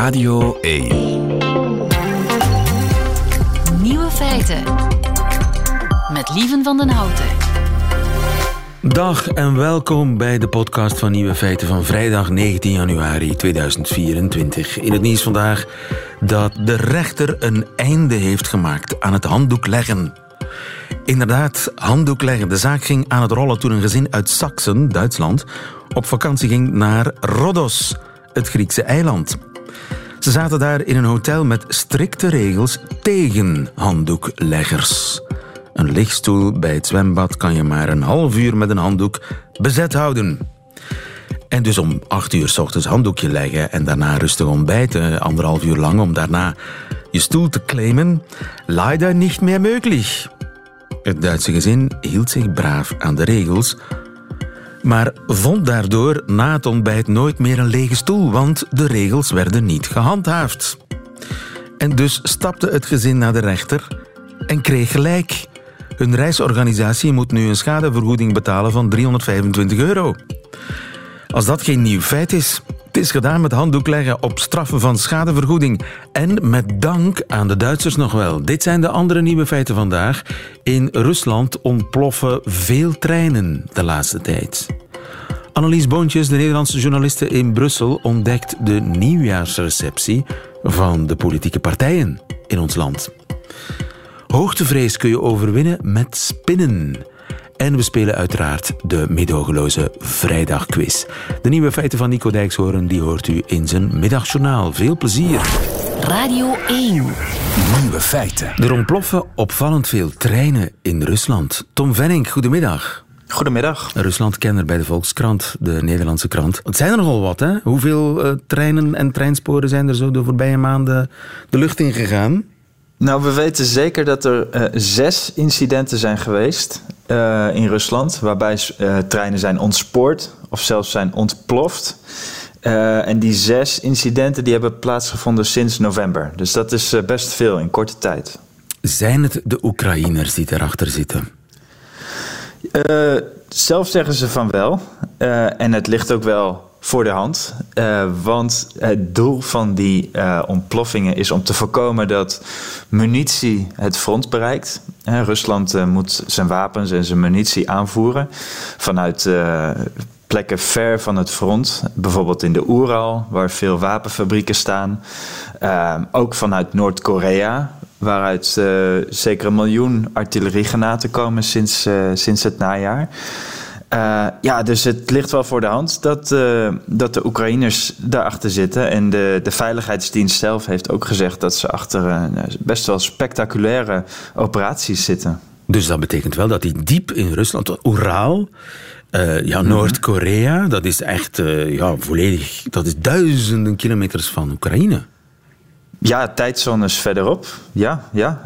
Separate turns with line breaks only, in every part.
Radio 1.
Nieuwe feiten. Met Lieven van den Houten.
Dag en welkom bij de podcast van Nieuwe Feiten van vrijdag 19 januari 2024. In het nieuws vandaag dat de rechter een einde heeft gemaakt aan het handdoek leggen. Inderdaad, handdoek leggen. De zaak ging aan het rollen toen een gezin uit Saxen, Duitsland, op vakantie ging naar Rhodos, het Griekse eiland. Ze zaten daar in een hotel met strikte regels tegen handdoekleggers. Een lichtstoel bij het zwembad kan je maar een half uur met een handdoek bezet houden. En dus om acht uur s ochtends handdoekje leggen en daarna rustig ontbijten, anderhalf uur lang om daarna je stoel te claimen, leider niet meer mogelijk. Het Duitse gezin hield zich braaf aan de regels, maar vond daardoor na het ontbijt nooit meer een lege stoel, want de regels werden niet gehandhaafd. En dus stapte het gezin naar de rechter en kreeg gelijk. Hun reisorganisatie moet nu een schadevergoeding betalen van 325 euro. Als dat geen nieuw feit is, het is gedaan met handdoek leggen op straffen van schadevergoeding. En met dank aan de Duitsers nog wel. Dit zijn de andere nieuwe feiten vandaag. In Rusland ontploffen veel treinen de laatste tijd. Annelies Boontjes, de Nederlandse journaliste in Brussel, ontdekt de nieuwjaarsreceptie van de politieke partijen in ons land. Hoogtevrees kun je overwinnen met spinnen. En we spelen uiteraard de medogeloze vrijdagquiz. De nieuwe feiten van Nico Dijkshoorn die hoort u in zijn middagjournaal. Veel plezier.
Radio 1.
Nieuwe feiten.
Er ontploffen opvallend veel treinen in Rusland. Tom Venning, goedemiddag.
Goedemiddag.
Ruslandkenner bij de Volkskrant, de Nederlandse krant. Het zijn er nogal wat, hè? Hoeveel uh, treinen en treinsporen zijn er zo de voorbije maanden de lucht in gegaan?
Nou, we weten zeker dat er uh, zes incidenten zijn geweest uh, in Rusland, waarbij treinen zijn ontspoord of zelfs zijn ontploft. en die zes incidenten die hebben plaatsgevonden sinds november. Dus dat is best veel in korte tijd.
Zijn het de Oekraïners die erachter zitten?
Zelf zeggen ze van wel. En het ligt ook wel voor de hand. Uh, want het doel van die ontploffingen is om te voorkomen dat munitie het front bereikt. Rusland moet zijn wapens en zijn munitie aanvoeren vanuit plekken ver van het front. Bijvoorbeeld in de Oeral, waar veel wapenfabrieken staan. ook vanuit Noord-Korea, waaruit zeker een miljoen artilleriegranaten komen sinds, sinds het najaar. Uh, ja, dus het ligt wel voor de hand dat, dat de Oekraïners daarachter zitten. En de, de Veiligheidsdienst zelf heeft ook gezegd dat ze achter best wel spectaculaire operaties zitten.
Dus dat betekent wel dat die diep in Rusland, Oeraal, ja, Noord-Korea, dat is echt ja, volledig, dat is duizenden kilometers van Oekraïne.
Ja, tijdzones verderop. Ja, ja.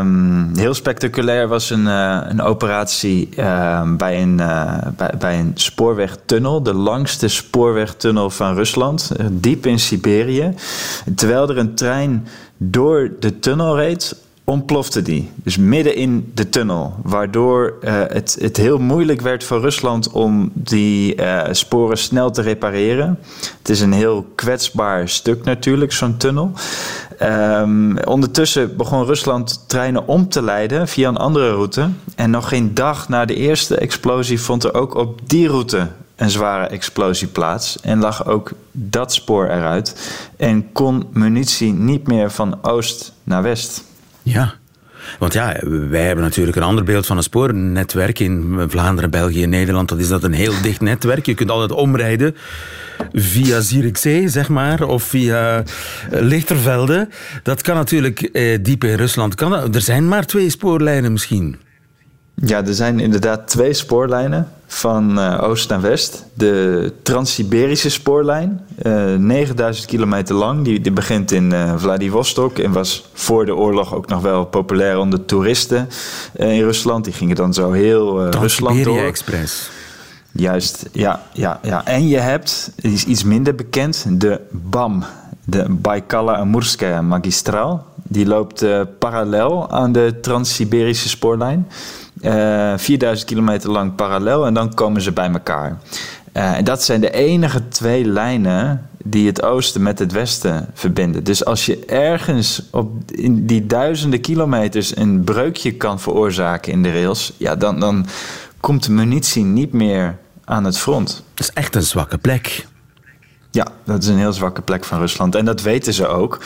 Um, heel spectaculair was een, uh, een operatie uh, bij, een, uh, bij, bij, een spoorwegtunnel. De langste spoorwegtunnel van Rusland. diep in Siberië. Terwijl er een trein door de tunnel reed ontplofte die. Dus midden in de tunnel. Waardoor uh, het, het heel moeilijk werd voor Rusland om die uh, sporen snel te repareren. Het is een heel kwetsbaar stuk natuurlijk, zo'n tunnel. Um, ondertussen begon Rusland treinen om te leiden via een andere route. En nog geen dag na de eerste explosie vond er ook op die route een zware explosie plaats en lag ook dat spoor eruit en kon munitie niet meer van oost naar west.
Ja. Want ja, wij hebben natuurlijk een ander beeld van een spoornetwerk in Vlaanderen, België Nederland. Dat is dat een heel dicht netwerk. Je kunt altijd omrijden via Zierikzee, zeg maar, of via Lichtervelde. Dat kan natuurlijk eh, diep in Rusland. Kan? Er zijn maar twee spoorlijnen misschien.
Ja, er zijn inderdaad twee spoorlijnen van uh, oost naar west. De Trans-Siberische spoorlijn, uh, 9000 kilometer lang. Die, die begint in uh, Vladivostok en was voor de oorlog ook nog wel populair onder toeristen in Rusland. Die gingen dan zo heel Rusland door.
Express.
Juist, ja, ja, ja. En je hebt, die is iets minder bekend, de BAM, de Baikala-Amurskaya magistraal. Die loopt parallel aan de Trans-Siberische spoorlijn. Uh, 4000 kilometer lang parallel en dan komen ze bij elkaar. Uh, en dat zijn de enige twee lijnen die het oosten met het westen verbinden. Dus als je ergens op in die duizenden kilometers een breukje kan veroorzaken in de rails, ja, dan, dan komt de munitie niet meer aan het front.
Dat is echt een zwakke plek.
Ja, dat is een heel zwakke plek van Rusland. En dat weten ze ook.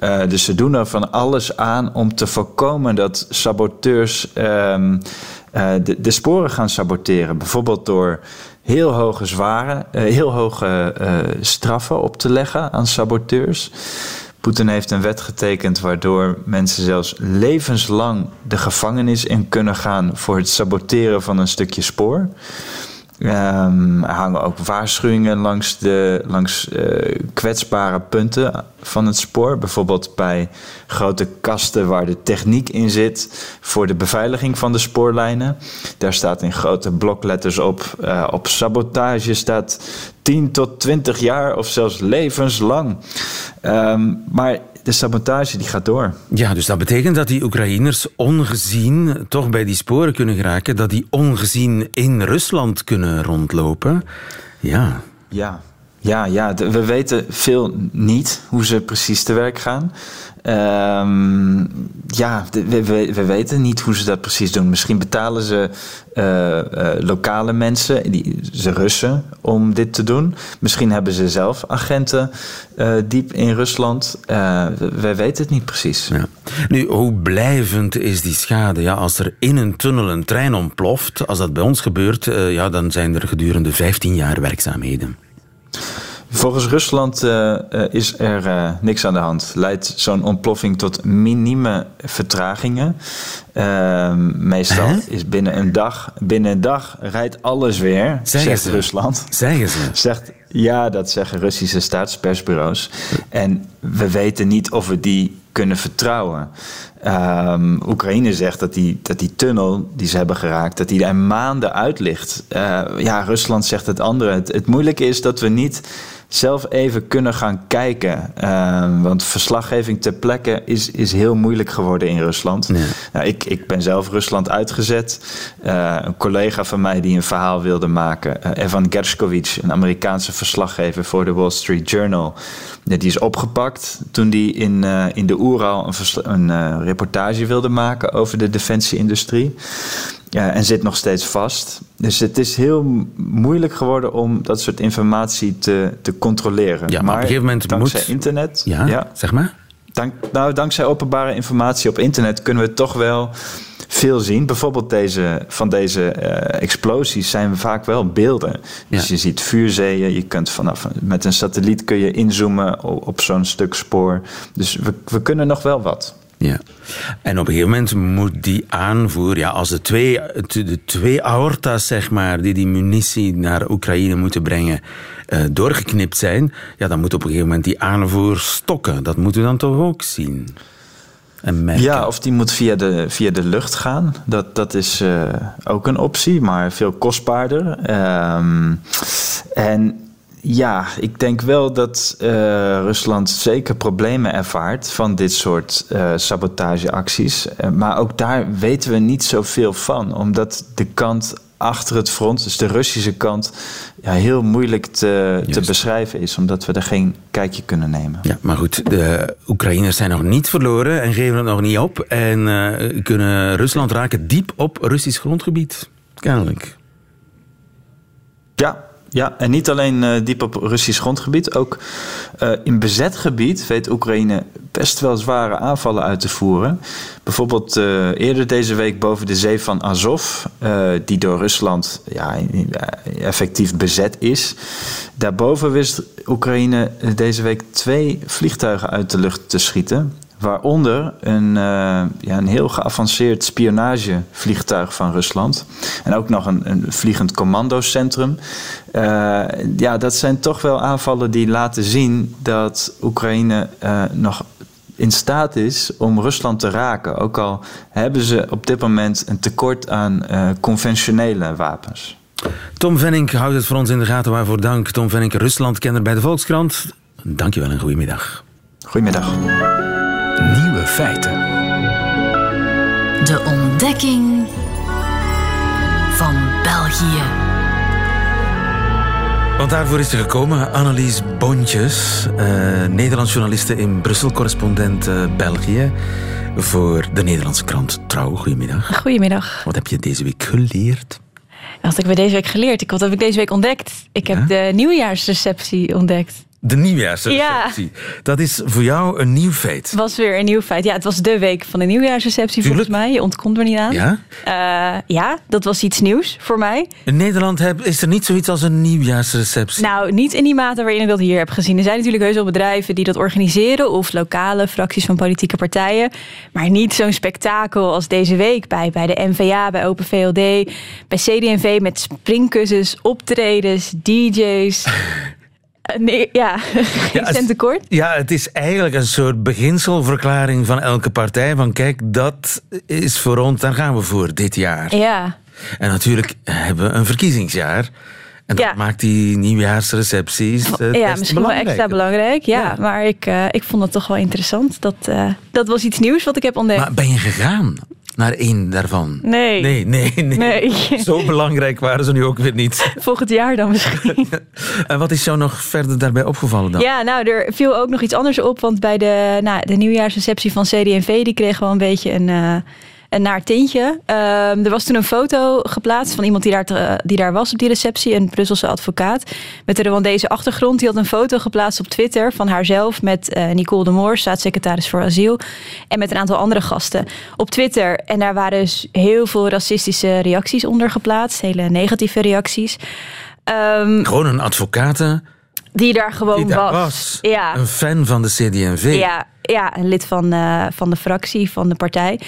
Uh, dus ze doen er van alles aan om te voorkomen dat saboteurs um, uh, de, de, sporen gaan saboteren. Bijvoorbeeld door heel hoge zware, uh, heel hoge straffen op te leggen aan saboteurs. Poetin heeft een wet getekend waardoor mensen zelfs levenslang de gevangenis in kunnen gaan voor het saboteren van een stukje spoor. Um, er hangen ook waarschuwingen langs, de, langs uh, kwetsbare punten van het spoor. Bijvoorbeeld bij grote kasten waar de techniek in zit voor de beveiliging van de spoorlijnen. Daar staat in grote blokletters op. Uh, op sabotage staat 10 tot 20 jaar of zelfs levenslang. Um, maar de sabotage die gaat door.
Ja, dus dat betekent dat die Oekraïners ongezien toch bij die sporen kunnen geraken, dat die ongezien in Rusland kunnen rondlopen. Ja.
Ja, ja, ja, we weten veel niet hoe ze precies te werk gaan. Um, ja, we, we, we, weten niet hoe ze dat precies doen. Misschien betalen ze uh, uh, lokale mensen, die, ze Russen, om dit te doen. Misschien hebben ze zelf agenten uh, diep in Rusland. we weten het niet precies.
Ja. Nu, hoe blijvend is die schade? Ja, als er in een tunnel een trein ontploft, als dat bij ons gebeurt, ja, dan zijn er gedurende 15 jaar werkzaamheden.
Volgens Rusland uh, is er uh, niks aan de hand. Leidt zo'n ontploffing tot minieme vertragingen. Ehm, meestal is binnen een dag, binnen een dag rijdt alles weer, zeggen zegt
ze.
Rusland.
Zeggen ze.
Zegt, ja, dat zeggen Russische staatspersbureaus. En we weten niet of we die kunnen vertrouwen. Um, Oekraïne zegt dat die, dat die tunnel die ze hebben geraakt, dat die er maanden uit ligt. Uh, ja, Rusland zegt het andere. Het, het moeilijke is dat we niet zelf even kunnen gaan kijken. Uh, want verslaggeving ter plekke is, is heel moeilijk geworden in Rusland. Ja. Nou, ik, ik ben zelf Rusland uitgezet. Uh, een collega van mij die een verhaal wilde maken, uh, Evan Gershkovich, een Amerikaanse verslaggever voor de Wall Street Journal. Die is opgepakt toen die in, in de Oeral een, een reportage wilde maken over de defensieindustrie. Ja, en zit nog steeds vast. Dus het is heel moeilijk geworden om dat soort informatie te, te controleren.
Ja, maar, maar op een gegeven moment
dankzij
moet...
internet...
Ja, ja, zeg maar.
Dank, nou, dankzij openbare informatie op internet kunnen we toch wel veel zien. Bijvoorbeeld deze, van deze uh, explosies zijn vaak wel beelden. Dus je ziet vuurzeeën. Je kunt vanaf met een satelliet kun je inzoomen op, op zo'n stuk spoor. Dus we, we kunnen nog wel wat.
Ja. En op een gegeven moment moet die aanvoer, ja, als de twee, de twee aorta's, zeg maar, die die munitie naar Oekraïne moeten brengen, uh, doorgeknipt zijn, ja, dan moet op een gegeven moment die aanvoer stokken. Dat moeten we dan toch ook zien?
Ja, of die moet via de, via de lucht gaan. Dat, dat is uh, ook een optie, maar veel kostbaarder. Um, en ja, ik denk wel dat uh, Rusland zeker problemen ervaart van dit soort uh, sabotageacties. Maar ook daar weten we niet zoveel van, omdat de kant achter het front, dus de Russische kant, ja, heel moeilijk te, te beschrijven is, omdat we er geen kijkje kunnen nemen.
Ja, maar goed, de Oekraïners zijn nog niet verloren en geven het nog niet op en kunnen Rusland raken diep op Russisch grondgebied, kennelijk.
Ja, ja, en niet alleen uh, diep op Russisch grondgebied, ook uh, in bezet gebied weet Oekraïne best wel zware aanvallen uit te voeren. Bijvoorbeeld uh, eerder deze week boven de zee van Azov, die door Rusland ja, effectief bezet is. Daarboven wist Oekraïne deze week twee vliegtuigen uit de lucht te schieten. Waaronder een, uh, ja, een heel geavanceerd spionagevliegtuig van Rusland. En ook nog een, een vliegend commandocentrum. Uh, ja, dat zijn toch wel aanvallen die laten zien dat Oekraïne uh, nog in staat is om Rusland te raken. Ook al hebben ze op dit moment een tekort aan conventionele wapens.
Tom Venning houdt het voor ons in de gaten. Waarvoor dank. Tom Venning, Ruslandkenner bij de Volkskrant. Dankjewel en goedemiddag.
Goedemiddag.
Nieuwe feiten.
De ontdekking van België.
Want daarvoor is ze gekomen, Annelies Bontjes, uh, Nederlands journaliste in Brussel, correspondent uh, België voor de Nederlandse krant Trouw. Goedemiddag.
Goedemiddag.
Wat heb je deze week geleerd?
Wat heb ik deze week geleerd? Wat heb ik deze week ontdekt? Ik heb de nieuwjaarsreceptie ontdekt.
De nieuwjaarsreceptie. Ja. Dat is voor jou een nieuw feit.
Het was weer een nieuw feit. Ja, het was de week van de nieuwjaarsreceptie Tuurlijk. volgens mij. Je ontkomt er niet aan.
Ja?
Uh, ja, dat was iets nieuws voor mij.
In Nederland heb, is er niet zoiets als een nieuwjaarsreceptie?
Nou, niet in die mate waarin ik dat hier heb gezien. Er zijn natuurlijk heus wel bedrijven die dat organiseren. Of lokale fracties van politieke partijen. Maar niet zo'n spektakel als deze week. Bij, bij de NVA, bij Open VLD, bij CD&V met springkussens, optredens, DJ's... Eh, nee, ja, geen ja, cent tekort.
Ja, het is eigenlijk een soort beginselverklaring van elke partij. Van kijk, dat is voor ons, daar gaan we voor dit jaar.
Ja.
En natuurlijk hebben we een verkiezingsjaar. En dat maakt die nieuwjaarsrecepties uh,
Ja, misschien wel extra belangrijk. Ja, maar ik, uh, ik vond het toch wel interessant. Dat, uh, dat was iets nieuws wat ik heb ontdekt.
Maar ben je gegaan? Naar één daarvan?
Nee.
Nee, nee, nee. nee. Zo belangrijk waren ze nu ook weer niet.
Volgend jaar dan misschien.
en wat is jou nog verder daarbij opgevallen dan?
Ja, nou, er viel ook nog iets anders op. Want bij de, nou, de nieuwjaarsreceptie van CD&V... die kregen wel een beetje een... Uh, een naar tintje. Uh, er was toen een foto geplaatst van iemand die daar, te, die daar was op die receptie, een Brusselse advocaat. Met de deze achtergrond. Die had een foto geplaatst op Twitter van haarzelf met uh, Nicole de Moor, staatssecretaris voor asiel. En met een aantal andere gasten op Twitter. En daar waren dus heel veel racistische reacties onder geplaatst, hele negatieve reacties.
Um, Gewoon een advocaat
die daar gewoon die daar was.
was. Ja. Een fan van de CD&V.
Ja, ja een lid van, uh, van de fractie, van de partij.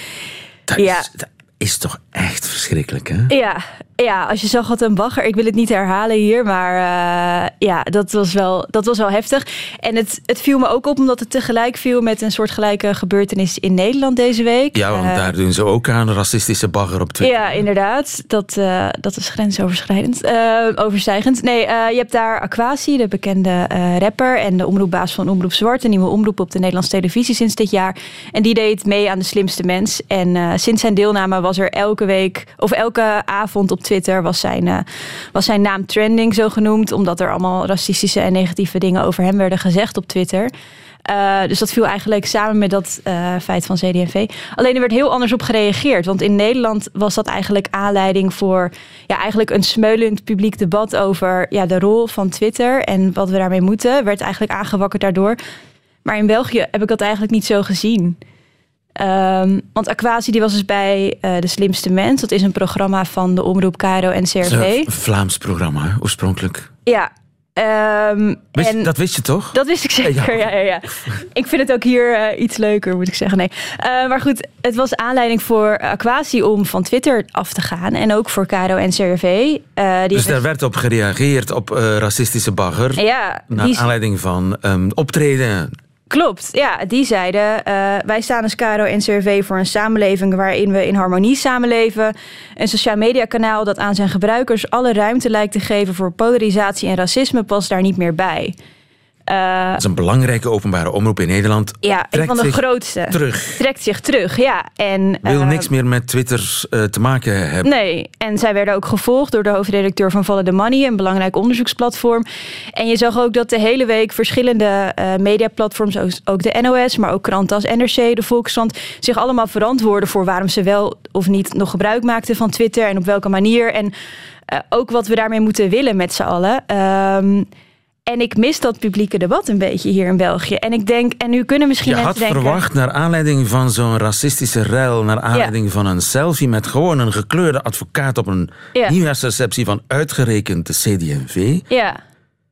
Dat ja. is, dat is toch echt verschrikkelijk, hè?
Ja, ja, als je zag wat een bagger. Ik wil het niet herhalen hier, maar uh, ja, dat was wel, dat was wel heftig. En het, het viel me ook op omdat het tegelijk viel met een soort gelijke gebeurtenis in Nederland deze week.
Ja, want uh, daar doen ze ook aan racistische bagger op Twitter.
Ja, inderdaad. Dat, uh, dat is grensoverschrijdend. overstijgend. Nee, je hebt daar Aquasi, de bekende rapper en de omroepbaas van Omroep Zwart, een nieuwe omroep op de Nederlandse televisie sinds dit jaar. En die deed mee aan de slimste mens. En sinds zijn deelname was er elke week of elke avond op Twitter was zijn, uh, was zijn naam trending zo genoemd. Omdat er allemaal racistische en negatieve dingen over hem werden gezegd op Twitter. Uh, dus dat viel eigenlijk samen met dat uh, feit van CD&V. Alleen er werd heel anders op gereageerd. Want in Nederland was dat eigenlijk aanleiding voor ja, eigenlijk een smeulend publiek debat over ja, de rol van Twitter en wat we daarmee moeten. Werd eigenlijk aangewakkerd daardoor. Maar in België heb ik dat eigenlijk niet zo gezien. Um, want Aquasi die was dus bij uh, De Slimste Mens. Dat is een programma van de omroep Cairo en CRV.
Een Vlaams programma, oorspronkelijk.
Ja. Um,
wist, en dat wist je toch?
Dat wist ik zeker, ja. ja, ja, Ik vind het ook hier uh, iets leuker, moet ik zeggen. Nee. Uh, maar goed, het was aanleiding voor Aquasi om van Twitter af te gaan. En ook voor Caro en CRV.
die dus daar werd op gereageerd op racistische bagger.
Ja.
Naar aanleiding van um, optreden
Klopt, ja. Die zeiden, uh, wij staan als Caro en CRV voor een samenleving waarin we in harmonie samenleven. Een sociaal mediakanaal dat aan zijn gebruikers alle ruimte lijkt te geven voor polarisatie en racisme past daar niet meer bij.
Uh, dat is een belangrijke openbare omroep in Nederland.
Ja, een van de grootste.
Terug.
Trekt zich terug, ja. En,
Wil uh, niks meer met Twitter uh, te maken hebben.
Nee, en zij werden ook gevolgd door de hoofdredacteur van Follow the Money, een belangrijk onderzoeksplatform. En je zag ook dat de hele week verschillende mediaplatforms, ook de NOS, maar ook kranten als NRC, de Volkskrant, zich allemaal verantwoorden voor waarom ze wel of niet nog gebruik maakten van Twitter en op welke manier. En ook wat we daarmee moeten willen met z'n allen. En ik mis dat publieke debat een beetje hier in België. En ik denk, en nu kunnen misschien
Je
mensen
had verwacht, naar aanleiding van zo'n racistische ruil... naar aanleiding van een selfie met gewoon een gekleurde advocaat... op een ja. nieuwjaarsreceptie van uitgerekend de CD&V...
Ja.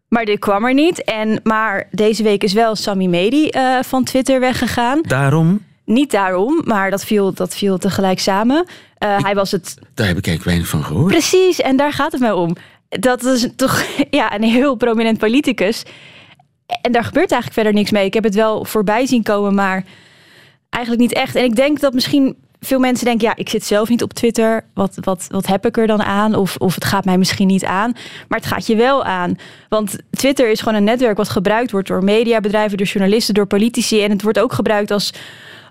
Maar dit kwam er niet. En, maar deze week is wel Sami Medi uh, van Twitter weggegaan.
Daarom?
Niet daarom, maar dat viel, dat viel tegelijk samen. Uh, hij was het...
Daar heb ik eigenlijk weinig van gehoord.
Precies, en daar gaat het mij om dat is toch ja, een heel prominent politicus. En daar gebeurt eigenlijk verder niks mee. Ik heb het wel voorbij zien komen, maar eigenlijk niet echt. En ik denk dat misschien veel mensen denken, ja, ik zit zelf niet op Twitter. Wat, wat, wat heb ik er dan aan? Of, of het gaat mij misschien niet aan. Maar het gaat je wel aan. Want Twitter is gewoon een netwerk wat gebruikt wordt door mediabedrijven, door journalisten, door politici. En het wordt ook gebruikt als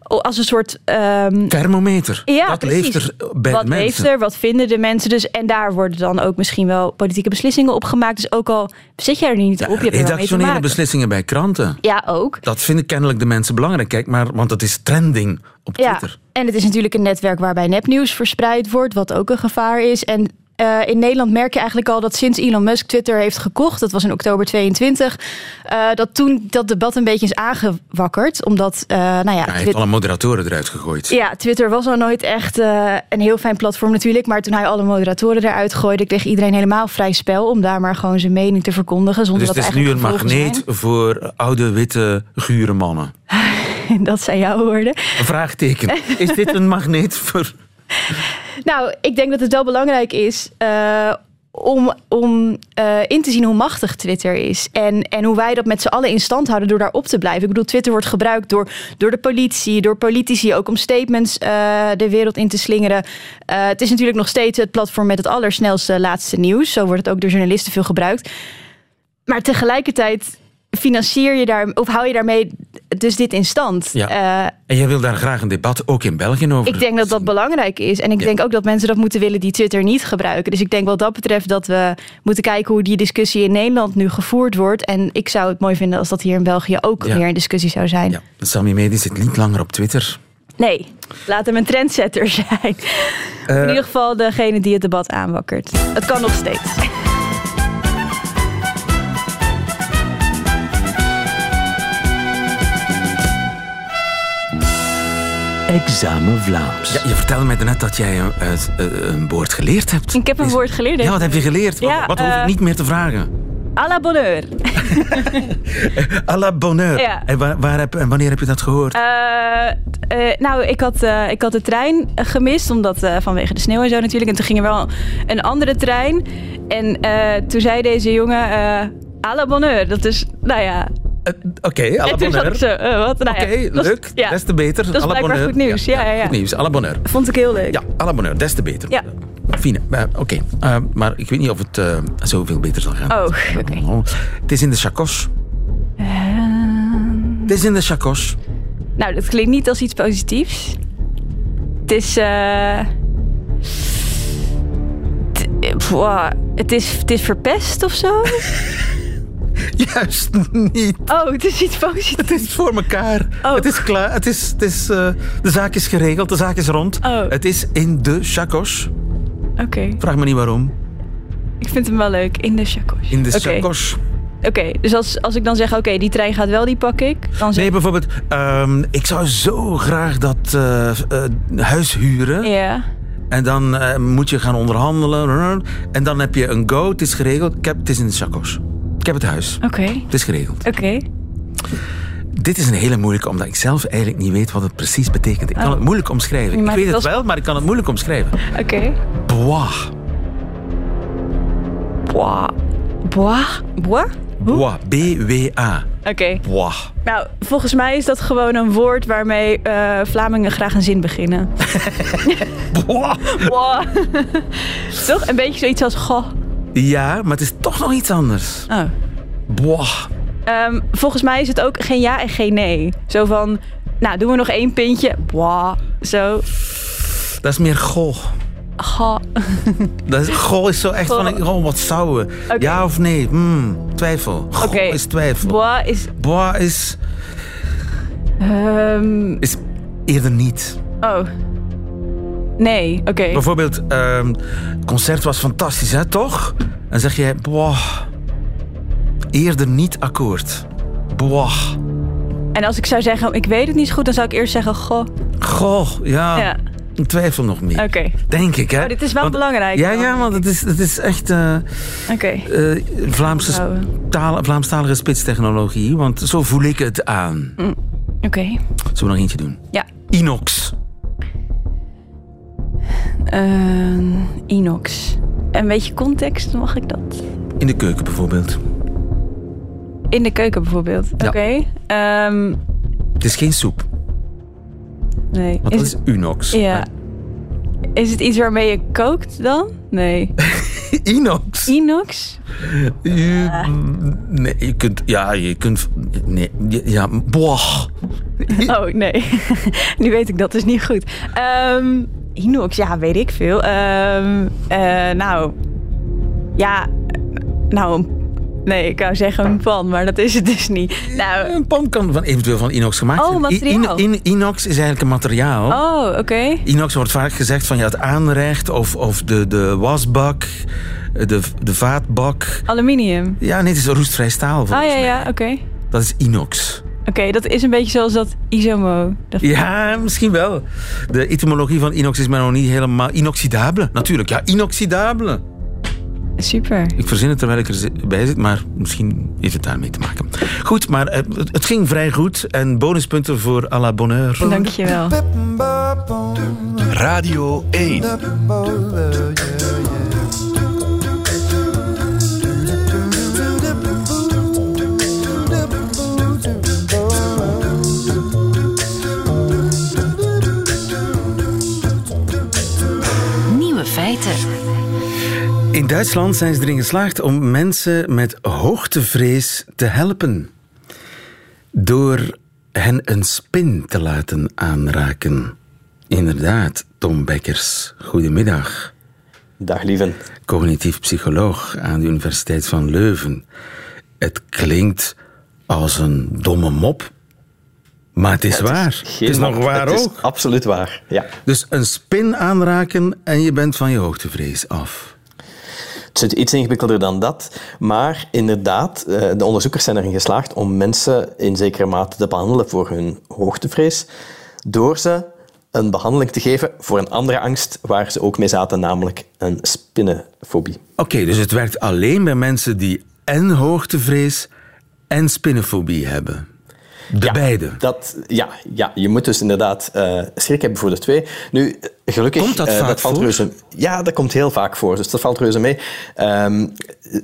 als een soort... ehm,
Thermometer.
ja,
dat
precies.
leeft er bij
wat
de mensen.
leeft er? Wat vinden de mensen? Dus, en daar worden dan ook misschien wel politieke beslissingen op gemaakt. Dus ook al zit jij er niet
Ja,
op, je hebt
redactionele beslissingen bij kranten.
Ja, ook.
Dat vinden kennelijk de mensen belangrijk. Kijk maar, want het is trending op
Ja,
Twitter.
en het is natuurlijk een netwerk waarbij nepnieuws verspreid wordt, wat ook een gevaar is. En eh, in Nederland merk je eigenlijk al dat sinds Elon Musk Twitter heeft gekocht, dat was in oktober 22, eh, dat toen dat debat een beetje is aangewakkerd. Omdat, eh, nou ja,
Ja, hij heeft alle moderatoren eruit gegooid.
ja, Twitter was al nooit echt een heel fijn platform natuurlijk. Maar toen hij alle moderatoren eruit gooide, kreeg iedereen helemaal vrij spel om daar maar gewoon zijn mening te verkondigen. Zonder
Dus
dat
het is nu een magneet voor oude, witte, gure mannen.
Dat zijn jouw woorden.
Een vraagteken. Is dit een magneet voor...
Nou, ik denk dat het wel belangrijk is eh, om, om eh, in te zien hoe machtig Twitter is. En, en hoe wij dat met z'n allen in stand houden door daarop te blijven. Ik bedoel, Twitter wordt gebruikt door, door de politie, door politici ook om statements eh, de wereld in te slingeren. Het is natuurlijk nog steeds het platform met het allersnelste laatste nieuws. Zo wordt het ook door journalisten veel gebruikt. Maar tegelijkertijd financier je daar, of hou je daarmee dus dit in stand.
Ja.
Eh,
En jij wil daar graag een debat, ook in België, over
ik denk dat dat belangrijk is. En ik
Ja.
denk ook dat mensen dat moeten willen die Twitter niet gebruiken. Dus ik denk wat dat betreft dat we moeten kijken hoe die discussie in Nederland nu gevoerd wordt. En ik zou het mooi vinden als dat hier in België ook
Ja.
meer een discussie zou zijn.
Ja, Sammy Medi zit niet langer op Twitter.
Nee, laat hem een trendsetter zijn.
Eh,
in ieder geval degene die het debat aanwakkert. Het kan nog steeds.
Examen Vlaams.
Ja, je vertelde mij net dat jij eh, eh, een woord geleerd hebt.
Ik heb een woord geleerd.
Ja, wat heb je geleerd? Wat, hoef ik
eh,
niet meer te vragen?
À la bonheur.
À la bonheur.
Ja.
En, waar, waar heb, en wanneer heb je dat gehoord?
Eh, eh, nou, ik had, eh, ik had de trein gemist, omdat eh, vanwege de sneeuw en zo natuurlijk. En toen ging er wel een andere trein. En eh, toen zei deze jongen, eh à la bonheur. Dat is, nou ja...
Eh, Oké, à la
ik
bonheur.
zo, eh, wat? Nou
Oké,
ja,
leuk.
Ja,
Des te beter.
Dat is blijkbaar
bonheur.
goed nieuws. Ja, ja, ja.
Goed nieuws, à la bonheur.
vond ik heel leuk.
Ja, à la bonheur. Des te beter.
Ja.
Fine. Eh, Oké, Eh, maar ik weet niet of het eh, zoveel beter zal gaan.
Oh, oké.
Het is in de chacos.
Eh,
Het is in de chacos.
nou, dat klinkt niet als iets positiefs. Het is... eh, eh, het is, het is verpest of zo?
Juist niet.
Oh, het is iets positiefs.
Het is voor elkaar.
Oh.
Het is klaar. Het is, het is, eh, de zaak is geregeld. De zaak is rond.
Oh.
Het is in de chacos.
Oké,
Vraag me niet waarom.
ik vind hem wel leuk. In de chacos.
In de chacos.
Oké, dus als, als ik dan zeg, oké, die trein gaat wel, die pak ik. Dan zeg
Nee, bijvoorbeeld, ehm, ik zou zo graag dat eh, eh, huis huren.
Ja,
En dan moet je gaan onderhandelen. En dan heb je een go, het is geregeld. Ik heb, het is in de chacos. Ik heb het huis.
oké,
Het is geregeld.
oké.
Dit is een hele moeilijke, omdat ik zelf eigenlijk niet weet wat het precies betekent. Ik kan
Oh.
het moeilijk omschrijven.
Maar
Ik weet
het
wel, maar ik kan het moeilijk omschrijven.
Oké.
Bois.
Bois. Bois? Bois? Hoe?
Bois. B-W-A.
Oké.
Bois.
Nou, volgens mij is dat gewoon een woord waarmee eh, Vlamingen graag een zin beginnen.
Bois.
Bois. Toch? Een beetje zoiets als goh.
Ja, maar het is toch nog iets anders.
Oh.
Bois.
Ehm, volgens mij is het ook geen ja en geen nee. Zo van, nou, doen we nog één pintje. Bois. Zo.
Dat is meer goh.
Goh.
Dat is, goh is zo echt
Goh.
van, oh, wat zouden. Ja of nee? Hmm, twijfel. Goh is twijfel.
Bois is...
Bois is,
ehm,
is eerder niet.
oh. Nee, oké.
Bijvoorbeeld, ehm, het concert was fantastisch, hè, toch? En zeg jij, boah, eerder niet akkoord. Boah,
En als ik zou zeggen, ik weet het niet zo goed, dan zou ik eerst zeggen, goh.
goh, ja,
Ja.
ik twijfel nog meer.
Oké.
Denk ik, hè?
Oh, dit is wel
Want-
belangrijk
Ja,
dan.
ja, want het is, het is echt eh
Oké.
eh, Vlaamse taal, Vlaamstalige spitstechnologie. Want zo voel ik het aan.
Oké.
Zullen we nog eentje doen?
Ja.
Inox.
Ehm, inox. Een beetje context, mag ik dat?
In de keuken bijvoorbeeld.
In de keuken bijvoorbeeld.
Ja.
Oké. Ehm,
Het is geen soep,
nee.
want
Is
dat is Unox.
Ja. Is het iets waarmee je kookt dan? Nee.
Inox.
Inox?
Je, nee, je kunt, ja, je kunt, nee, ja, boah.
Oh, nee. nu weet ik dat dus niet goed. Ehm, inox, ja, weet ik veel. Ehm, eh, nou, ja, nou, nee, ik wou zeggen een pan, maar dat is het dus niet. Nou,
Een pan kan van, eventueel van inox gemaakt
Oh,
zijn. I-
materiaal.
in- inox is eigenlijk een materiaal.
oh, oké.
Inox wordt vaak gezegd van ja, het aanrecht of, of de, de wasbak, de, de vaatbak.
Aluminium.
Ja, nee, het is roestvrij staal
Ah,
volgens
ja,
mij.
ja, oké.
Dat is inox.
Oké, dat is een beetje zoals dat isomo. Dat...
Ja, misschien wel. De etymologie van inox is maar nog niet helemaal... Inoxidabele, natuurlijk. Ja, inoxidabele.
Super.
Ik verzin het terwijl ik erbij zit, maar misschien heeft het daarmee te maken. Goed, maar eh, het, het ging vrij goed. En bonuspunten voor à la bonheur.
Dankjewel.
Radio 1.
In Duitsland zijn ze erin geslaagd om mensen met hoogtevrees te helpen. Door hen een spin te laten aanraken. Inderdaad, Tom Bekkers. Goedemiddag.
Dag lieven.
Cognitief psycholoog aan de Universiteit van Leuven. Het klinkt als een domme mop. Maar het is waar. Het is, nog waar
Het is
ook.
absoluut waar, ja.
Dus een spin aanraken en je bent van je hoogtevrees af.
Het zit iets ingewikkelder dan dat. Maar inderdaad, eh, de onderzoekers zijn erin geslaagd om mensen in zekere mate te behandelen voor hun hoogtevrees. Door ze een behandeling te geven voor een andere angst waar ze ook mee zaten, namelijk een spinnenfobie.
Oké, dus het werkt alleen bij mensen die en hoogtevrees en spinnenfobie hebben. De
Ja,
beide.
Dat, ja, ja, je moet dus inderdaad eh, schrik hebben voor de twee. Nu, gelukkig...
Komt dat
eh,
vaak
valt
voor?
Reuze, ja, dat komt heel vaak voor. Dus dat valt reuze mee. Ehm,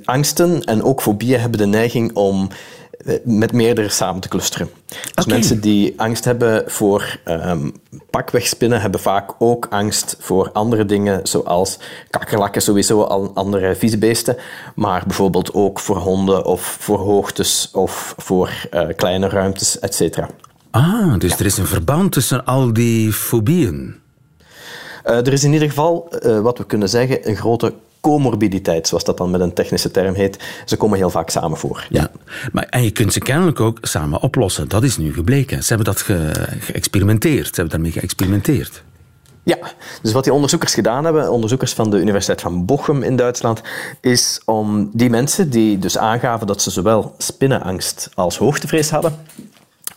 angsten en ook fobieën hebben de neiging om met meerdere samen te clusteren. Dus mensen die angst hebben voor ehm pakwegspinnen hebben vaak ook angst voor andere dingen, zoals kakkerlakken sowieso, al andere vieze beesten, maar bijvoorbeeld ook voor honden of voor hoogtes of voor eh, kleine ruimtes, et cetera.
Ah, dus er is een verband tussen al die fobieën.
Eh, er is in ieder geval, eh, wat we kunnen zeggen, een grote comorbiditeit, zoals dat dan met een technische term heet. Ze komen heel vaak samen voor.
Ja. Maar, en je kunt ze kennelijk ook samen oplossen. Dat is nu gebleken. Ze hebben dat ge- geëxperimenteerd. Ze hebben daarmee geëxperimenteerd.
Ja, dus wat die onderzoekers gedaan hebben, onderzoekers van de Universiteit van Bochum in Duitsland, is om die mensen die dus aangaven dat ze zowel spinnenangst als hoogtevrees hadden,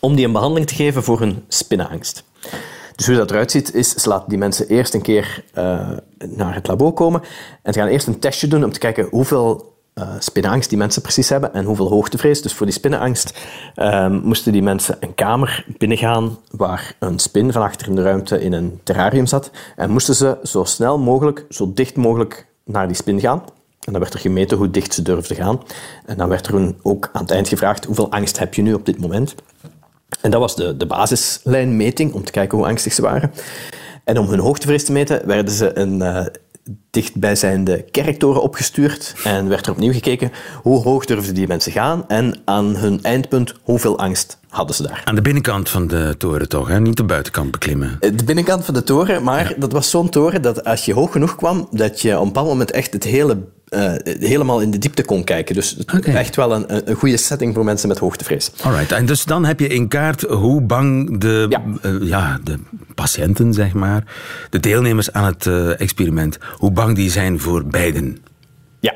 om die een behandeling te geven voor hun spinnenangst. Dus hoe dat eruit ziet, is ze laten die mensen eerst een keer eh, naar het labo komen en ze gaan eerst een testje doen om te kijken hoeveel eh spinnenangst die mensen precies hebben en hoeveel hoogtevrees. Dus voor die spinnenangst ehm, moesten die mensen een kamer binnengaan waar een spin van achter in de ruimte in een terrarium zat en moesten ze zo snel mogelijk, zo dicht mogelijk naar die spin gaan. En dan werd er gemeten hoe dicht ze durfden gaan. En dan werd er ook aan het eind gevraagd hoeveel angst heb je nu op dit moment. En dat was de, de basislijnmeting, om te kijken hoe angstig ze waren. En om hun hoogtevrees te meten, werden ze een eh, dichtbijzijnde kerktoren opgestuurd. En werd er opnieuw gekeken hoe hoog durfden die mensen gaan. En aan hun eindpunt, hoeveel angst hadden ze daar.
Aan de binnenkant van de toren toch, hè? niet de buitenkant beklimmen.
Eh, De binnenkant van de toren, maar dat was zo'n toren dat als je hoog genoeg kwam, dat je op een bepaald moment echt het hele, eh, helemaal in de diepte kon kijken. Dus echt wel een, een goede setting voor mensen met hoogtevrees.
Alright, en dus dan heb je in kaart hoe bang de,
Ja.
eh, ja, de patiënten, zeg maar, de deelnemers aan het eh, experiment, hoe bang die zijn voor beiden.
Ja.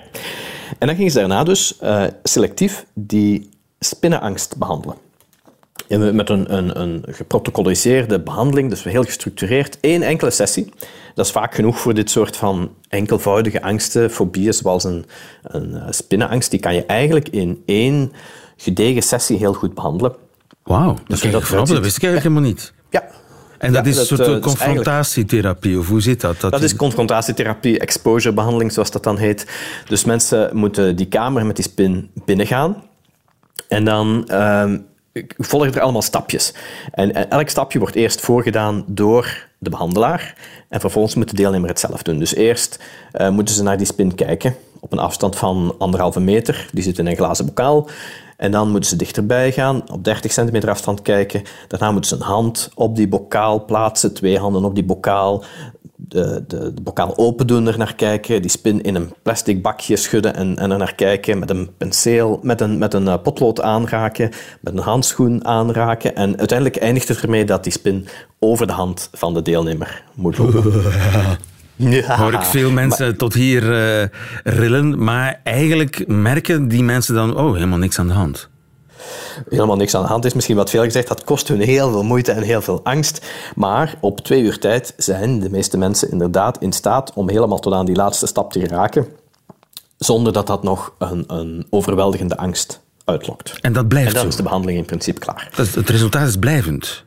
En dan gingen ze daarna dus selectief die spinnenangst behandelen. Met een, een, een geprotocoliseerde behandeling, dus heel gestructureerd, één enkele sessie. Dat is vaak genoeg voor dit soort van enkelvoudige angsten, fobieën, zoals een, een eh, spinnenangst. Die kan je eigenlijk in één gedegen sessie heel goed behandelen.
Wauw, dat,
Dus dat
dat, dat wist ik eigenlijk helemaal niet.
Ja.
En dat
Ja,
is een soort
eh, dus
confrontatietherapie, of hoe zit dat?
Dat is confrontatietherapie, exposure behandeling, zoals dat dan heet. Dus mensen moeten die kamer met die spin binnengaan. En dan ehm, volgen er allemaal stapjes. En, elk stapje wordt eerst voorgedaan door de behandelaar. En vervolgens moet de deelnemer het zelf doen. Dus eerst eh, moeten ze naar die spin kijken. op een afstand van anderhalve meter. Die zitten in een glazen bokaal. En dan moeten ze dichterbij gaan, op 30 centimeter afstand kijken. Daarna moeten ze een hand op die bokaal plaatsen, twee handen op die bokaal. De, de, de bokaal open doen, er naar kijken, die spin in een plastic bakje schudden en, en er naar kijken, met een penseel, met een, met een eh, potlood aanraken, met een handschoen aanraken. En uiteindelijk eindigt het ermee dat die spin over de hand van de deelnemer moet lopen.
Ja, hoor ik veel mensen tot hier uh, rillen, maar eigenlijk merken die mensen dan, oh, helemaal niks aan de hand.
Helemaal niks aan de hand is misschien wat veel gezegd. Dat kost hun heel veel moeite en heel veel angst. Maar op twee uur tijd zijn de meeste mensen inderdaad in staat om helemaal tot aan die laatste stap te geraken, zonder dat dat nog een, een overweldigende angst uitlokt.
En dat blijft
En
zo.
is de behandeling in principe klaar.
Dat, het resultaat is blijvend.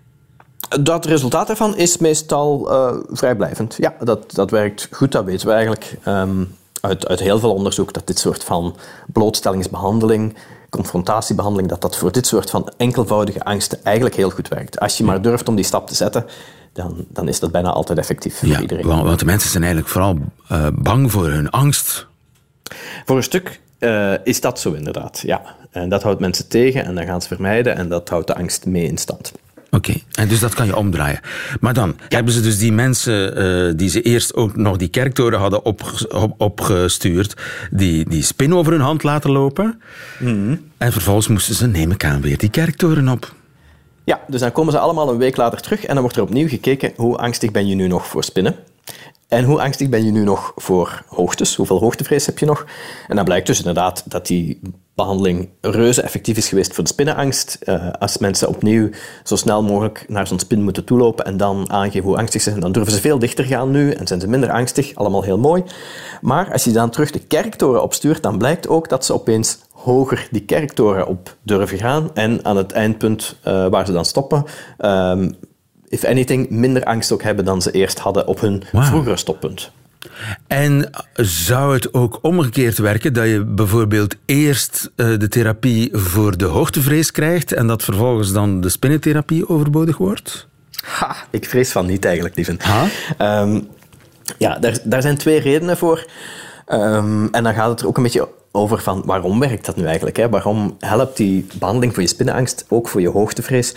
Dat resultaat daarvan is meestal uh, vrijblijvend. Ja, dat, dat werkt goed, dat weten we eigenlijk um, uit, uit heel veel onderzoek, dat dit soort van blootstellingsbehandeling, confrontatiebehandeling, dat dat voor dit soort van enkelvoudige angsten eigenlijk heel goed werkt. Als je maar durft om die stap te zetten, dan, dan is dat bijna altijd effectief voor
ja,
iedereen.
Want, want de mensen zijn eigenlijk vooral uh, bang voor hun angst.
Voor een stuk uh, is dat zo inderdaad, ja. En dat houdt mensen tegen en dan gaan ze vermijden en dat houdt de angst mee in stand.
Oké, okay. en dus dat kan je omdraaien. Maar dan ja. hebben ze dus die mensen uh, die ze eerst ook nog die kerktoren hadden op, op, opgestuurd, die, die spin over hun hand laten lopen. Mm -hmm. En vervolgens moesten ze, neem ik aan, weer die kerktoren op.
Ja, dus dan komen ze allemaal een week later terug en dan wordt er opnieuw gekeken hoe angstig ben je nu nog voor spinnen. En hoe angstig ben je nu nog voor hoogtes? Hoeveel hoogtevrees heb je nog? En dan blijkt dus inderdaad dat die behandeling reuze effectief is geweest voor de spinnenangst. Uh, als mensen opnieuw zo snel mogelijk naar zo'n spin moeten toelopen en dan aangeven hoe angstig ze zijn, dan durven ze veel dichter gaan nu en zijn ze minder angstig. Allemaal heel mooi. Maar als je dan terug de kerktoren opstuurt, dan blijkt ook dat ze opeens hoger die kerktoren op durven gaan. En aan het eindpunt uh, waar ze dan stoppen, um, if anything, minder angst ook hebben dan ze eerst hadden op hun wow. vroegere stoppunt.
En zou het ook omgekeerd werken dat je bijvoorbeeld eerst uh, de therapie voor de hoogtevrees krijgt en dat vervolgens dan de spinnentherapie overbodig wordt?
Ha, ik vrees van niet eigenlijk, lieven. Um, ja, daar, daar zijn twee redenen voor. Um, en dan gaat het er ook een beetje over van waarom werkt dat nu eigenlijk? Hè? Waarom helpt die behandeling voor je spinnenangst ook voor je hoogtevrees?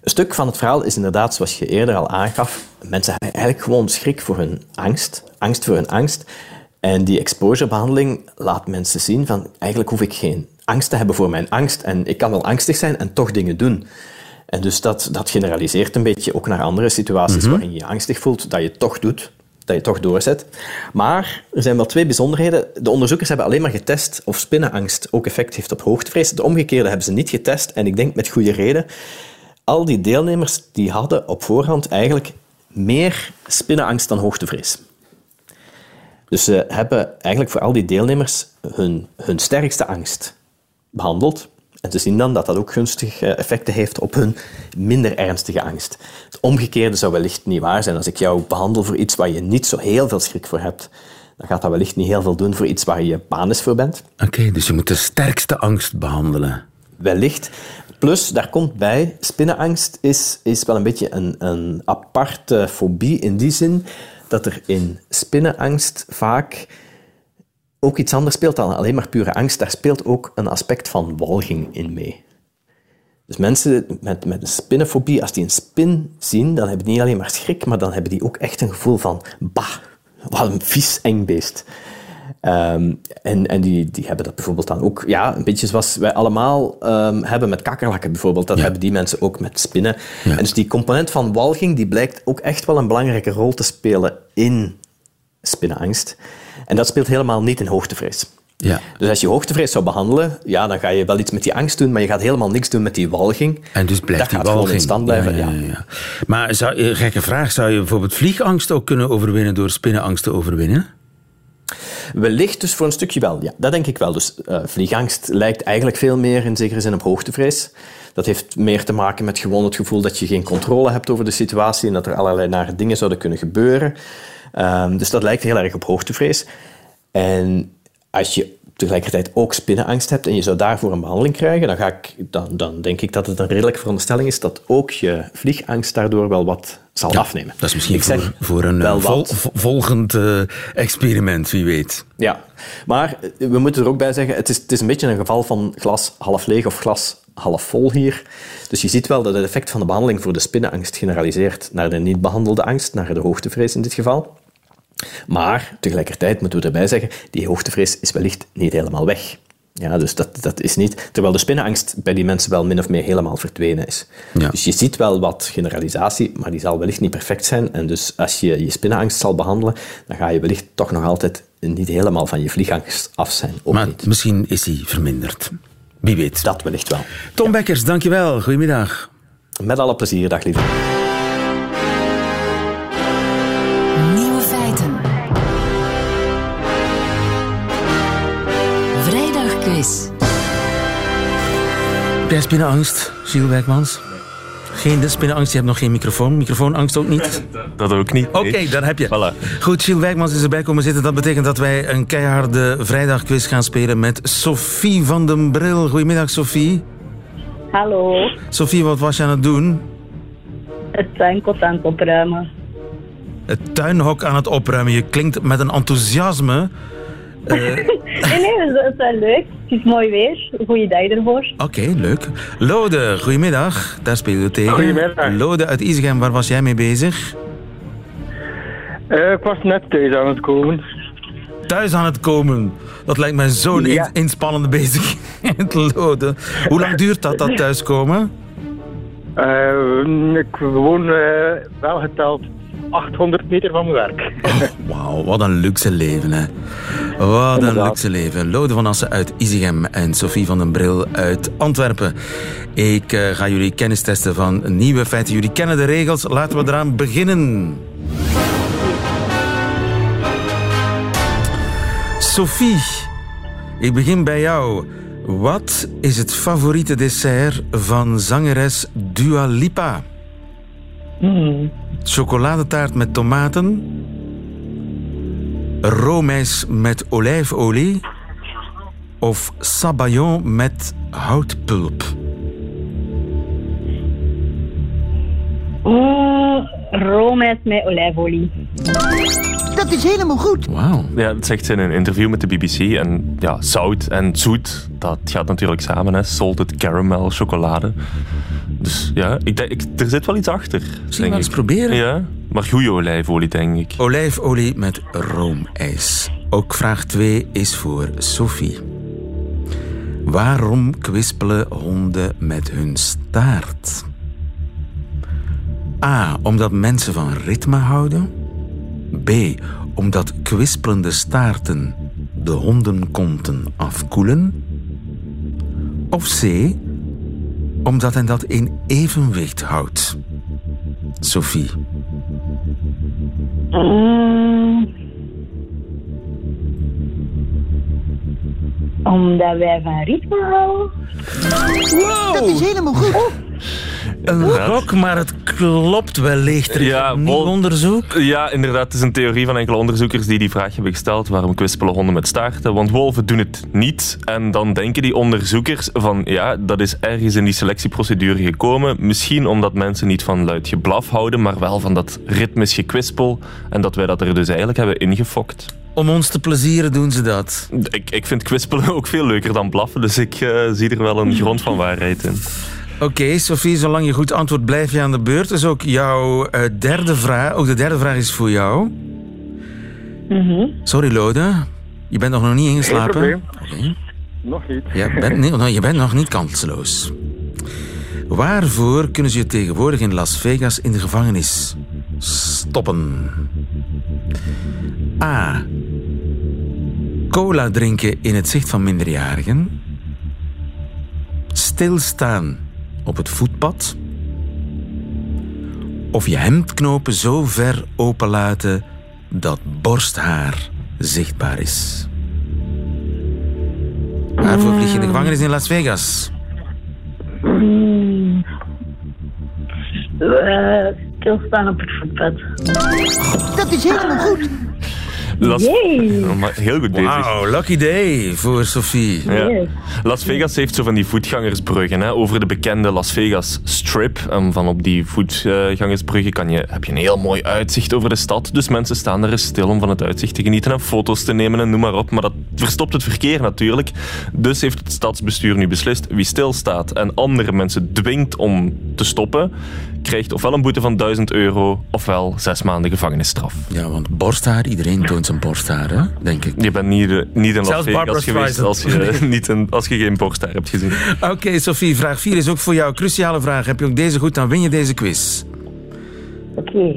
Een stuk van het verhaal is inderdaad, zoals je eerder al aangaf, mensen hebben eigenlijk gewoon schrik voor hun angst, angst voor hun angst. En die exposurebehandeling laat mensen zien van, eigenlijk hoef ik geen angst te hebben voor mijn angst en ik kan wel angstig zijn en toch dingen doen. En dus dat, dat generaliseert een beetje ook naar andere situaties mm-hmm. waarin je je angstig voelt, dat je toch doet, dat je toch doorzet. Maar er zijn wel twee bijzonderheden. De onderzoekers hebben alleen maar getest of spinnenangst ook effect heeft op hoogtevrees. De omgekeerde hebben ze niet getest en ik denk met goede reden al die deelnemers die hadden op voorhand eigenlijk meer spinnenangst dan hoogtevrees. Dus ze hebben eigenlijk voor al die deelnemers hun, hun sterkste angst behandeld. En ze zien dan dat dat ook gunstige effecten heeft op hun minder ernstige angst. Het omgekeerde zou wellicht niet waar zijn. Als ik jou behandel voor iets waar je niet zo heel veel schrik voor hebt, dan gaat dat wellicht niet heel veel doen voor iets waar je panisch voor bent.
Oké, okay, dus je moet de sterkste angst behandelen.
Wellicht. Plus, daar komt bij, spinnenangst is, is wel een beetje een, een aparte fobie in die zin dat er in spinnenangst vaak ook iets anders speelt dan alleen maar pure angst. Daar speelt ook een aspect van walging in mee. Dus mensen met, met een spinnenfobie, als die een spin zien, dan hebben die niet alleen maar schrik, maar dan hebben die ook echt een gevoel van, bah, wat een vies eng beest. Um, en en die, die hebben dat bijvoorbeeld dan ook, ja, een beetje zoals wij allemaal um, hebben met kakkerlakken bijvoorbeeld. Dat ja. hebben die mensen ook met spinnen. Ja. En dus die component van walging, die blijkt ook echt wel een belangrijke rol te spelen in spinnenangst. En dat speelt helemaal niet in hoogtevrees.
Ja.
Dus als je hoogtevrees zou behandelen, ja, dan ga je wel iets met die angst doen, maar je gaat helemaal niks doen met die walging.
En dus blijft
dat
die
gaat
walging
in stand blijven. Ja,
ja, ja. Maar zou, gekke vraag, zou je bijvoorbeeld vliegangst ook kunnen overwinnen door spinnenangst te overwinnen?
Wellicht dus voor een stukje wel, ja. Dat denk ik wel. Dus uh, vliegangst lijkt eigenlijk veel meer in zekere zin op hoogtevrees. Dat heeft meer te maken met gewoon het gevoel dat je geen controle hebt over de situatie en dat er allerlei nare dingen zouden kunnen gebeuren. Um, dus dat lijkt heel erg op hoogtevrees. En als je tegelijkertijd ook spinnenangst hebt en je zou daarvoor een behandeling krijgen, dan, ga ik, dan, dan denk ik dat het een redelijke veronderstelling is dat ook je vliegangst daardoor wel wat zal afnemen.
Dat is misschien
Ik
voor, voor een eh, vol- volgend eh, experiment, wie weet.
Ja, maar eh, we moeten er ook bij zeggen, het is, het is een beetje een geval van glas half leeg of glas half vol hier. Dus je ziet wel dat het effect van de behandeling voor de spinnenangst generaliseert naar de niet behandelde angst, naar de hoogtevrees in dit geval. Maar tegelijkertijd moeten we erbij zeggen, die hoogtevrees is wellicht niet helemaal weg. Ja, dus dat, dat is niet... Terwijl de spinnenangst bij die mensen wel min of meer helemaal verdwenen is.
Ja.
Dus je ziet wel wat generalisatie, maar die zal wellicht niet perfect zijn. En dus als je je spinnenangst zal behandelen, dan ga je wellicht toch nog altijd niet helemaal van je vliegangst af zijn. Ook
Maar
niet.
misschien is hij verminderd. Wie weet.
Dat wellicht wel.
Tom Bekkers, dankjewel. Goedemiddag.
Met alle plezier, dag lieve.
Jij spinnenangst, Gilles Wijkmans? Geen de spinnenangst, je hebt nog geen microfoon. Microfoonangst ook niet?
Dat ook niet.
Oké, dan heb je.
Voilà.
Goed, Gilles Wijkmans is erbij komen zitten. Dat betekent dat wij een keiharde vrijdagquiz gaan spelen met Sophie van den Bril. Goedemiddag, Sophie.
Hallo,
Sophie, wat was je aan het doen?
het tuinkot aan het opruimen.
Het tuinhok aan het opruimen. Je klinkt met een enthousiasme.
Nee, nee, dat is wel leuk. Het is mooi weer. Goeie dag ervoor.
Oké, leuk. Lode, goedemiddag. Daar spelen we tegen.
Goedemiddag.
Lode uit Isegem, waar was jij mee bezig?
Eh, ik was net thuis aan het komen.
Thuis aan het komen. Dat lijkt mij zo'n
Ja.
in- inspannende bezigheid, Lode. Hoe lang duurt dat, dat thuiskomen?
Eh, ik woon eh, wel geteld 800 meter van mijn werk.
Wauw, wat een luxe leven, hè. Wat een luxe leven. Lode van Assen uit Isegem en Sophie van den Bril uit Antwerpen. Ik eh, ga jullie kennis testen van nieuwe feiten. Jullie kennen de regels. Laten we eraan beginnen. Sophie, ik begin bij jou. Wat is het favoriete dessert van zangeres Dua Lipa? Chocoladetaart met tomaten. Roomijs met olijfolie. Of sabayon met houtpulp.
Mm, roomijs met olijfolie.
Wauw.
Ja, dat zegt ze in een interview met de BBC. En ja, zout en zoet, dat gaat natuurlijk samen. Hè. Salted caramel, chocolade. Dus ja, ik denk, ik, er zit wel iets achter. Denk
wel eens proberen.
Ja, maar goede olijfolie, denk ik.
Olijfolie met roomijs. Ook vraag 2 is voor Sophie. Waarom kwispelen honden met hun staart? A. Omdat mensen van ritme houden. B. Omdat kwispelende staarten de hondenkonten afkoelen. Of C. Omdat hen dat in evenwicht houdt. Sophie.
Mm, omdat wij van ritme houden.
Een gok, maar het klopt wellicht. Er is
Ja, vol-
onderzoek.
Ja, inderdaad. Het is een theorie van enkele onderzoekers die die vraag hebben gesteld. Waarom kwispelen honden met staarten? Want wolven doen het niet. En dan denken die onderzoekers van... Ja, dat is ergens in die selectieprocedure gekomen. Misschien omdat mensen niet van luid geblaf houden, maar wel van dat ritmisch gekwispel. En dat wij dat er dus eigenlijk hebben ingefokt.
Om ons te plezieren doen ze dat.
Ik, ik vind kwispelen ook veel leuker dan blaffen. Dus ik eh, zie er wel een grond van waarheid in.
Oké, Sophie, zolang je goed antwoordt, blijf je aan de beurt. Dus ook jouw eh, derde vraag. Ook de derde vraag is voor jou. Sorry, Lode. Je bent nog niet ingeslapen.
probleem. Nog niet.
Je bent, nee, nou, je bent nog niet kansloos. Waarvoor kunnen ze je tegenwoordig in Las Vegas in de gevangenis stoppen? A. Cola drinken in het zicht van minderjarigen. Stilstaan op het voetpad. Of je hemdknopen zo ver openlaten dat borsthaar zichtbaar is. Waarvoor vlieg je in de gevangenis in Las Vegas?
Eh, stilstaan op het voetpad.
Las,
Yay.
Oh, heel goed bezig.
Wauw, lucky day voor Sophie.
Ja.
Yes.
Las Vegas heeft zo van die voetgangersbruggen hè, over de bekende Las Vegas Strip. En van op die voetgangersbruggen kan je, heb je een heel mooi uitzicht over de stad. Dus mensen staan er eens stil om van het uitzicht te genieten en foto's te nemen en noem maar op. Maar dat verstopt het verkeer natuurlijk. Dus heeft het stadsbestuur nu beslist wie stilstaat en andere mensen dwingt om te stoppen, krijgt ofwel een boete van 1000 euro ofwel zes maanden gevangenisstraf.
Ja, want borsthaar, iedereen toont zijn borsthaar, hè? denk ik.
Je bent niet, eh, niet in Las Vegas geweest als je, niet een, als je geen borsthaar hebt gezien.
Oké, Sophie, vraag 4 is ook voor jou. Cruciale vraag. Heb je ook deze goed, dan win je deze quiz.
Oké.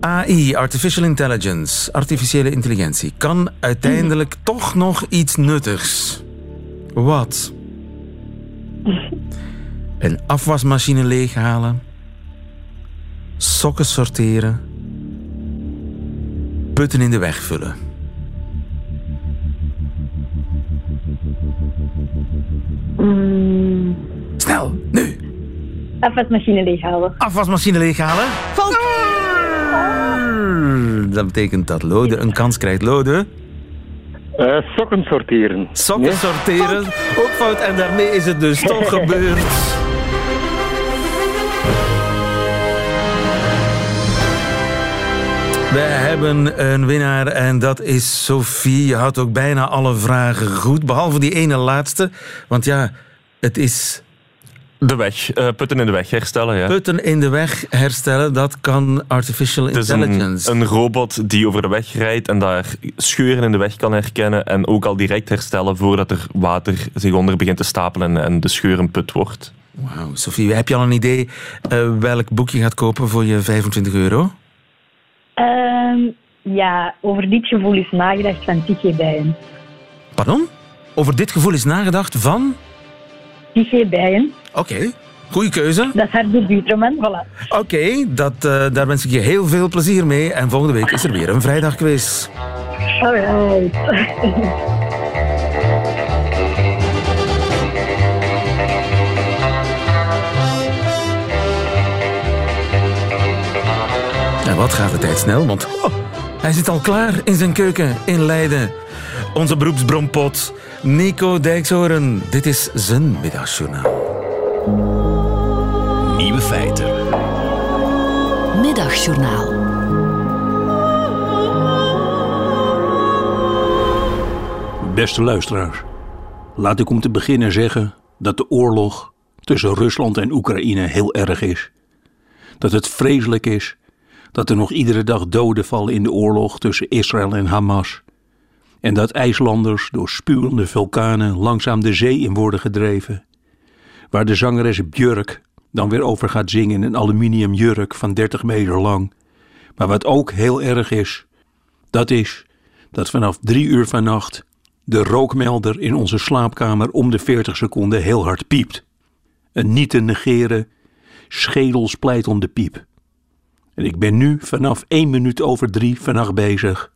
AI, Artificial Intelligence, artificiële intelligentie, kan uiteindelijk toch nog iets nuttigs. Wat? Een afwasmachine leeghalen, sokken sorteren, putten in de weg vullen.
Mm,
Snel, nu!
afwasmachine leeghalen.
Afwasmachine leeghalen. Dat betekent dat Lode een kans krijgt. Lode,
Eh, sokken sorteren.
sokken
Nee?
sorteren. Ook fout. En daarmee is het dus toch gebeurd. We hebben een winnaar en dat is Sophie. Je had ook bijna alle vragen goed, behalve die ene laatste. Want ja, het is
De weg, eh, putten in de weg herstellen. Ja.
putten in de weg herstellen. Dat kan artificial
Het is een,
intelligence.
een robot die over de weg rijdt en daar scheuren in de weg kan herkennen en ook al direct herstellen voordat er water zich onder begint te stapelen en, en de scheur een put wordt.
Wauw, Sophie, heb je al een idee eh, welk boek je gaat kopen voor je 25 euro?
Ehm, ja, over dit gevoel is nagedacht van Tigge Bijen.
Pardon? Over dit gevoel is nagedacht van...
Tigge Bijen,
Oké, goede keuze.
dat is haar debuutroman, voilà.
Oké, dat, eh, daar wens ik je heel veel plezier mee. En volgende week is er weer een vrijdagquiz.
Alright.
wat gaat de tijd snel, want oh, hij zit al klaar in zijn keuken in Leiden. Onze beroepsbrompot, Nico Dijkshoorn. Dit is zijn middagjournaal.
Nieuwe feiten.
Middagjournaal.
Beste luisteraars, laat ik om te beginnen zeggen dat de oorlog tussen Rusland en Oekraïne heel erg is. Dat het vreselijk is dat er nog iedere dag doden vallen in de oorlog tussen Israël en Hamas. En dat IJslanders door spuwende vulkanen langzaam de zee in worden gedreven. Waar de zangeres Björk dan weer over gaat zingen in een aluminium jurk van 30 meter lang. Maar wat ook heel erg is, dat is dat vanaf drie uur vannacht de rookmelder in onze slaapkamer om de 40 seconden heel hard piept. Een niet te negeren schedelsplijtende piep. En ik ben nu vanaf 1 minuut over drie vannacht bezig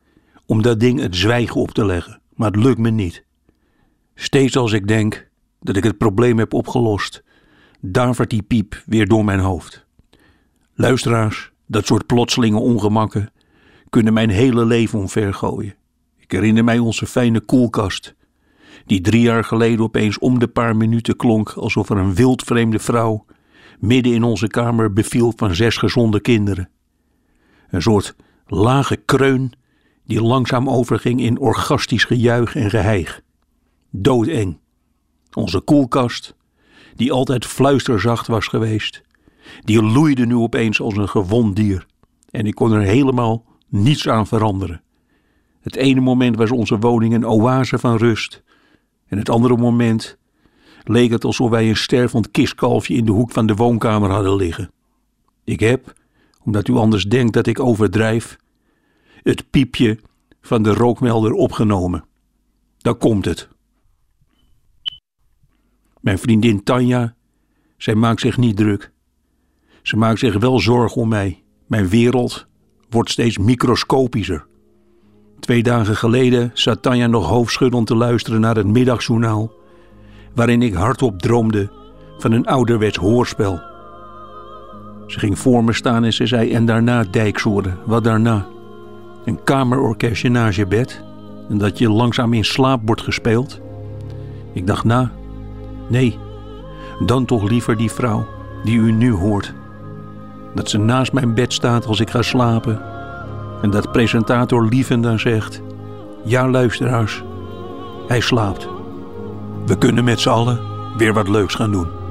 om dat ding het zwijgen op te leggen, maar het lukt me niet. Steeds als ik denk dat ik het probleem heb opgelost, davert die piep weer door mijn hoofd. Luisteraars, dat soort plotselinge ongemakken kunnen mijn hele leven omvergooien. Ik herinner mij onze fijne koelkast, die drie jaar geleden opeens om de paar minuten klonk alsof er een wildvreemde vrouw midden in onze kamer beviel van zes gezonde kinderen. Een soort lage kreun die langzaam overging in orgastisch gejuich en geheig. Doodeng. Onze koelkast, die altijd fluisterzacht was geweest, die loeide nu opeens als een gewond dier. En ik kon er helemaal niets aan veranderen. Het ene moment was onze woning een oase van rust. En het andere moment leek het alsof wij een stervend kistkalfje in de hoek van de woonkamer hadden liggen. Ik heb, omdat u anders denkt dat ik overdrijf, het piepje van de rookmelder opgenomen. Daar komt het. Mijn vriendin Tanja, zij maakt zich niet druk. Ze maakt zich wel zorgen om mij. Mijn wereld wordt steeds microscopischer. Twee dagen geleden zat Tanja nog hoofdschuddend te luisteren naar het middagjournaal, waarin ik hardop droomde van een ouderwets hoorspel. Ze ging voor me staan en ze zei: En daarna dijksoorden, wat daarna? Een kamerorkestje naast je bed en dat je langzaam in slaap wordt gespeeld? Ik dacht na, nee, dan toch liever die vrouw die u nu hoort. Dat ze naast mijn bed staat als ik ga slapen en dat presentator Lieven dan zegt, ja luisteraars, hij slaapt. We kunnen met z'n allen weer wat leuks gaan doen.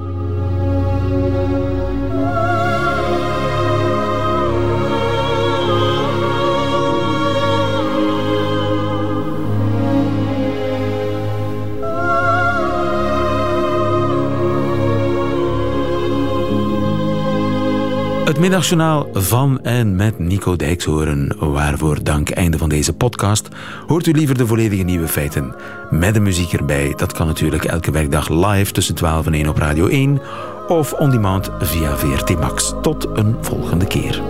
Het middagjournaal van en met Nico Dijkshoorn. Waarvoor dank einde van deze podcast. Hoort u liever de volledige nieuwe feiten met de muziek erbij? Dat kan natuurlijk elke werkdag live tussen 12 en 1 op Radio 1 of on demand via VRT Max. Tot een volgende keer.